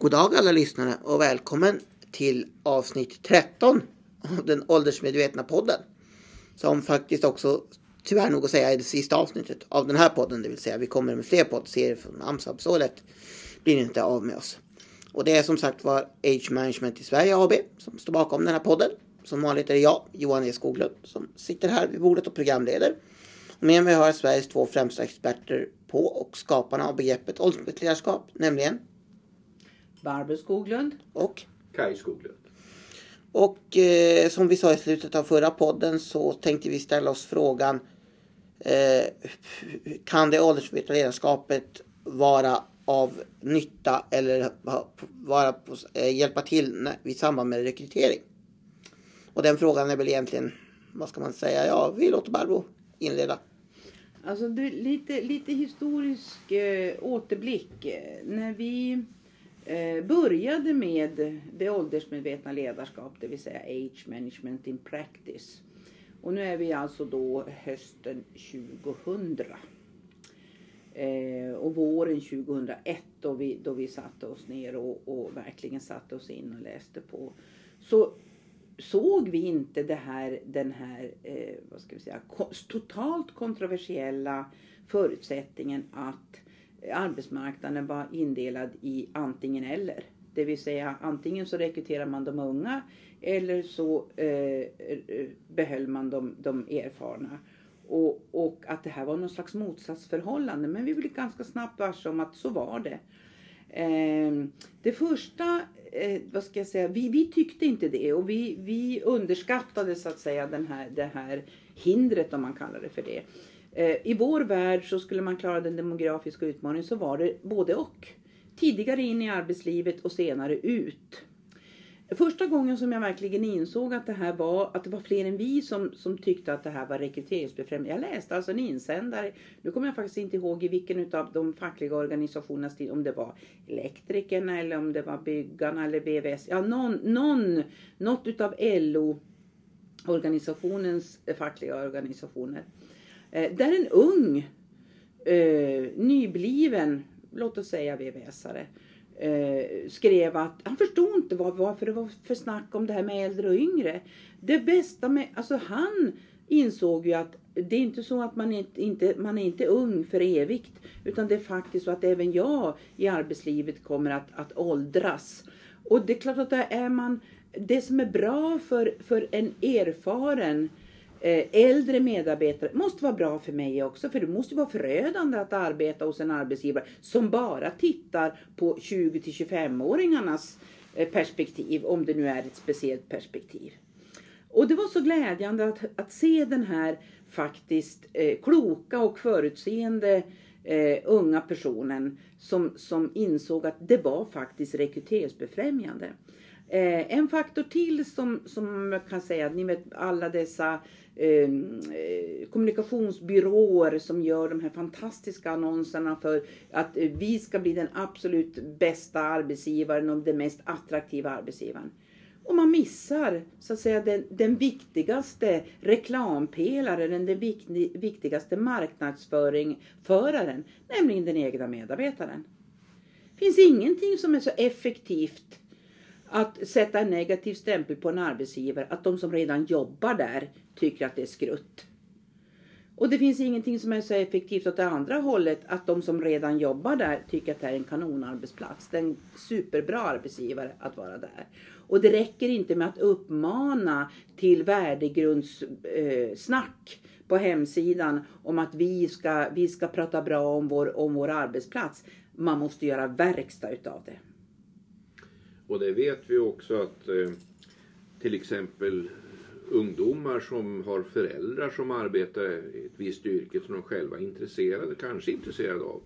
God dag alla lyssnare och välkommen till avsnitt 13 av den åldersmedvetna podden. Som faktiskt också, tyvärr nog att säga, är det sista avsnittet av den här podden. Det vill säga vi kommer med fler poddserier från AMSAB, så blir ni inte av med oss. Och det är som sagt var Age Management i Sverige AB som står bakom den här podden. Som vanligt är det jag, Johan E Skoglund, som sitter här vid bordet och programleder. Och med mig har jag Sveriges två främsta experter på och skaparna av begreppet åldersmedvetet ledarskap, nämligen Barbro Skoglund. och Kaj Skoglund. Och eh, som vi sa i slutet av förra podden så tänkte vi ställa oss frågan eh, Kan det åldersmedvetna ledarskapet vara av nytta eller vara, på- eh, hjälpa till när, i samband med rekrytering? Och den frågan är väl egentligen, vad ska man säga? Ja, vi låter Barbro inleda. Alltså det, lite, lite historisk eh, återblick. Eh, När vi Eh, började med det åldersmedvetna ledarskap, det vill säga Age Management in Practice. Och nu är vi alltså då hösten 2000. Eh, och våren 2001 då vi, då vi satte oss ner och, och verkligen satte oss in och läste på. Så såg vi inte det här, den här eh, vad ska vi säga, ko- totalt kontroversiella förutsättningen att arbetsmarknaden var indelad i antingen eller. Det vill säga antingen så rekryterar man de unga eller så eh, eh, behöll man de, de erfarna. Och, och att det här var någon slags motsatsförhållande. Men vi blev ganska snabbt varse om att så var det. Eh, det första, eh, vad ska jag säga, vi, vi tyckte inte det och vi, vi underskattade så att säga den här, det här hindret om man kallar det för det. Eh, I vår värld så skulle man klara den demografiska utmaningen så var det både och. Tidigare in i arbetslivet och senare ut. Första gången som jag verkligen insåg att det här var, att det var fler än vi som, som tyckte att det här var rekryteringsbefrämjande. Jag läste alltså en insändare, nu kommer jag faktiskt inte ihåg i vilken av de fackliga organisationernas tid, om det var elektrikerna eller om det var byggarna eller BVS. ja någon, någon, något utav LO organisationens eh, fackliga organisationer. Eh, där en ung, eh, nybliven, låt oss säga VVS-are, eh, skrev att han förstod inte vad, varför det var för snack om det här med äldre och yngre. Det bästa med, alltså han insåg ju att det är inte så att man inte, inte, man är inte ung för evigt. Utan det är faktiskt så att även jag i arbetslivet kommer att, att åldras. Och det är klart att det är man, det som är bra för, för en erfaren eh, Eh, äldre medarbetare måste vara bra för mig också. För det måste vara förödande att arbeta hos en arbetsgivare som bara tittar på 20 till 25-åringarnas eh, perspektiv. Om det nu är ett speciellt perspektiv. Och det var så glädjande att, att se den här faktiskt eh, kloka och förutseende eh, unga personen som, som insåg att det var faktiskt rekryteringsbefrämjande. Eh, en faktor till som, som jag kan säga, ni vet alla dessa ehm, eh, kommunikationsbyråer som gör de här fantastiska annonserna för att eh, vi ska bli den absolut bästa arbetsgivaren och den mest attraktiva arbetsgivaren. Och man missar så att säga den, den viktigaste reklampelaren, den viktigaste marknadsföringsföraren. nämligen den egna medarbetaren. Det finns ingenting som är så effektivt att sätta en negativ stämpel på en arbetsgivare att de som redan jobbar där tycker att det är skrutt. Och det finns ingenting som är så effektivt åt det andra hållet att de som redan jobbar där tycker att det är en kanonarbetsplats. Det är en superbra arbetsgivare att vara där. Och det räcker inte med att uppmana till värdegrundssnack eh, på hemsidan om att vi ska, vi ska prata bra om vår, om vår arbetsplats. Man måste göra verkstad utav det. Och det vet vi också att eh, till exempel ungdomar som har föräldrar som arbetar i ett visst yrke som de själva är intresserade, kanske intresserade av.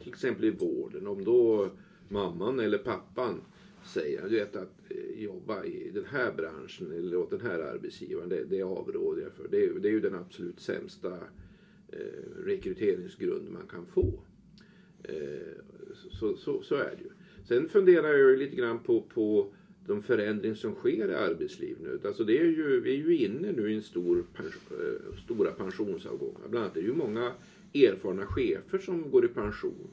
Till exempel i vården. Om då mamman eller pappan säger du vet att eh, jobba i den här branschen eller åt den här arbetsgivaren, det, det avråder jag för. Det, är- det är ju den absolut sämsta eh, rekryteringsgrund man kan få. Eh, så, så, så är det ju. Sen funderar jag ju lite grann på, på de förändringar som sker i arbetslivet nu. Alltså det är ju, vi är ju inne nu i en stor pension, eh, stora pensionsavgångar. Bland annat är det ju många erfarna chefer som går i pension.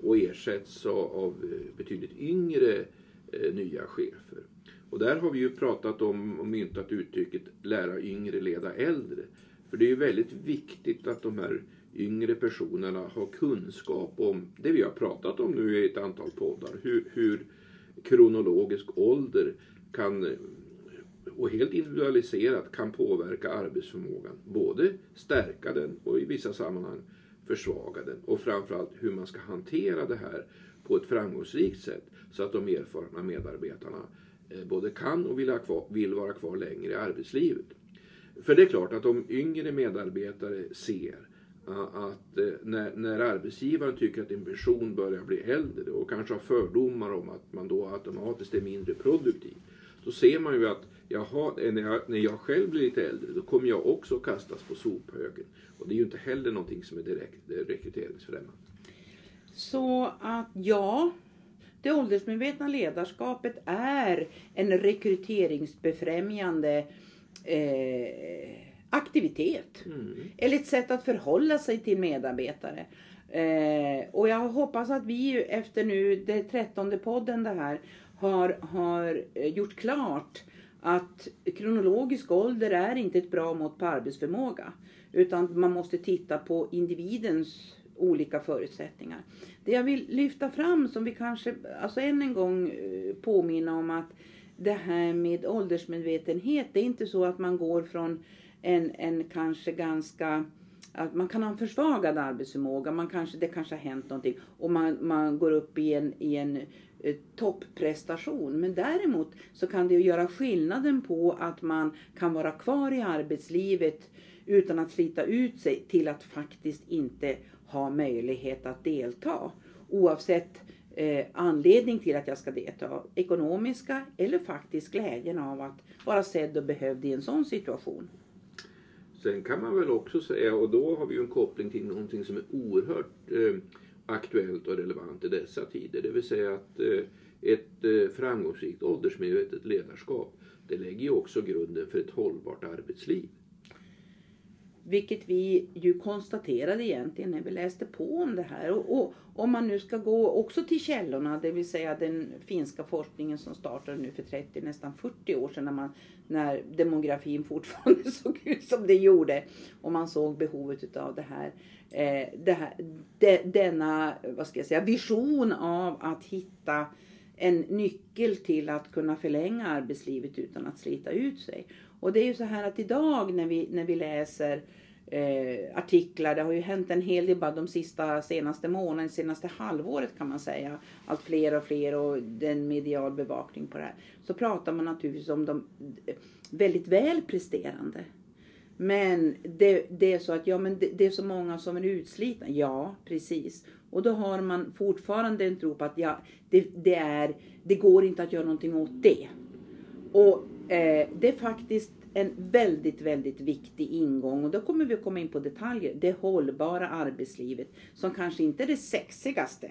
och ersätts av, eh, betydligt yngre eh, nya chefer. Och där har vi ju pratat om och myntat uttrycket lära yngre leda äldre. För det är ju väldigt viktigt att de här yngre personerna har kunskap om det vi har pratat om nu i ett antal poddar. Hur, hur kronologisk ålder kan och helt individualiserat kan påverka arbetsförmågan. Både stärka den och i vissa sammanhang försvaga den. Och framförallt hur man ska hantera det här på ett framgångsrikt sätt så att de erfarna medarbetarna eh, både kan och vill, kvar, vill vara kvar längre i arbetslivet. För det är klart att om yngre medarbetare ser att eh, när, när arbetsgivaren tycker att en person börjar bli äldre och kanske har fördomar om att man då automatiskt är mindre produktiv. Då ser man ju att jaha, eh, när, jag, när jag själv blir lite äldre då kommer jag också kastas på sophögen. Och det är ju inte heller någonting som är direkt rekryteringsfrämmande. Så att ja, det åldersmedvetna ledarskapet är en rekryteringsbefrämjande eh, aktivitet. Mm. Eller ett sätt att förhålla sig till medarbetare. Eh, och jag hoppas att vi efter nu det trettonde podden det här har, har eh, gjort klart att kronologisk ålder är inte ett bra mått på arbetsförmåga. Utan man måste titta på individens olika förutsättningar. Det jag vill lyfta fram som vi kanske, alltså än en gång eh, påminna om att det här med åldersmedvetenhet, det är inte så att man går från en, en kanske ganska att man kan ha en försvagad arbetsförmåga, man kanske, det kanske har hänt någonting och man, man går upp i en, i en eh, topprestation. Men däremot så kan det ju göra skillnaden på att man kan vara kvar i arbetslivet utan att slita ut sig till att faktiskt inte ha möjlighet att delta. Oavsett eh, anledning till att jag ska delta. Ekonomiska eller faktiskt glädjen av att vara sedd och behövd i en sån situation. Sen kan man väl också säga, och då har vi ju en koppling till någonting som är oerhört eh, aktuellt och relevant i dessa tider. Det vill säga att eh, ett eh, framgångsrikt åldersmedvetet ledarskap det lägger ju också grunden för ett hållbart arbetsliv. Vilket vi ju konstaterade egentligen när vi läste på om det här. Och, och, om man nu ska gå också till källorna, det vill säga den finska forskningen som startade nu för 30, nästan 40 år sedan när, man, när demografin fortfarande såg ut som det gjorde. Och man såg behovet utav det här. Eh, det här de, denna vad ska jag säga, vision av att hitta en nyckel till att kunna förlänga arbetslivet utan att slita ut sig. Och det är ju så här att idag när vi, när vi läser eh, artiklar, det har ju hänt en hel del bara de sista senaste månaderna, senaste halvåret kan man säga. Allt fler och fler och den medial bevakning på det här. Så pratar man naturligtvis om de eh, väldigt väl presterande. Men det, det, är så att ja, men det, det, är så många som är utslitna. Ja, precis. Och då har man fortfarande en tro på att ja, det, det, är, det går inte att göra någonting åt det. Och eh, det är faktiskt en väldigt, väldigt viktig ingång och då kommer vi att komma in på detaljer. Det hållbara arbetslivet som kanske inte är det sexigaste.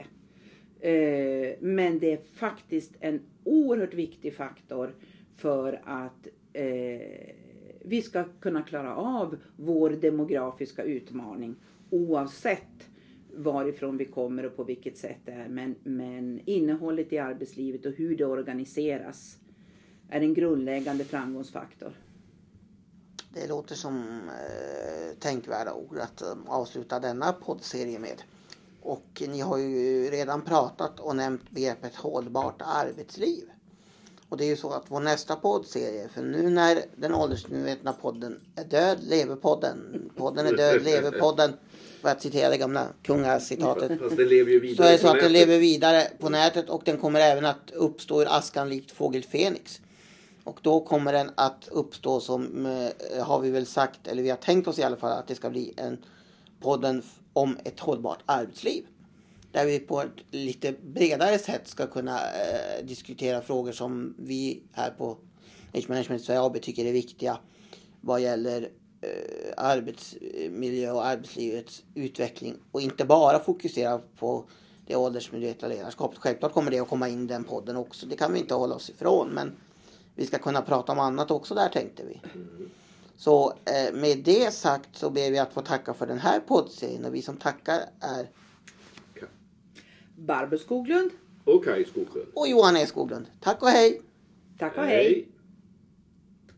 Eh, men det är faktiskt en oerhört viktig faktor för att eh, vi ska kunna klara av vår demografiska utmaning oavsett varifrån vi kommer och på vilket sätt det är. Men, men innehållet i arbetslivet och hur det organiseras är en grundläggande framgångsfaktor. Det låter som eh, tänkvärda ord att um, avsluta denna poddserie med. Och ni har ju redan pratat och nämnt begreppet hållbart arbetsliv. Och det är ju så att vår nästa poddserie, för nu när den åldersmedvetna podden är död, lever podden. Podden är död, lever podden. För att citera det gamla kungacitatet. Fast det lever ju vidare Så är det så att den lever vidare på nätet och den kommer även att uppstå ur askan likt fågel Fenix. Och då kommer den att uppstå som, eh, har vi väl sagt, eller vi har tänkt oss i alla fall, att det ska bli en podden om ett hållbart arbetsliv. Där vi på ett lite bredare sätt ska kunna eh, diskutera frågor som vi här på Age Management Sverige AB tycker är viktiga vad gäller eh, arbetsmiljö och arbetslivets utveckling. Och inte bara fokusera på det åldersmedvetna ledarskapet. Självklart kommer det att komma in i den podden också. Det kan vi inte hålla oss ifrån. Men vi ska kunna prata om annat också där tänkte vi. Så eh, med det sagt så ber vi att få tacka för den här poddserien och vi som tackar är Barbro Skoglund. Och Kaj Skoglund. Och Johan E Skoglund. Tack och hej! Tack och hej.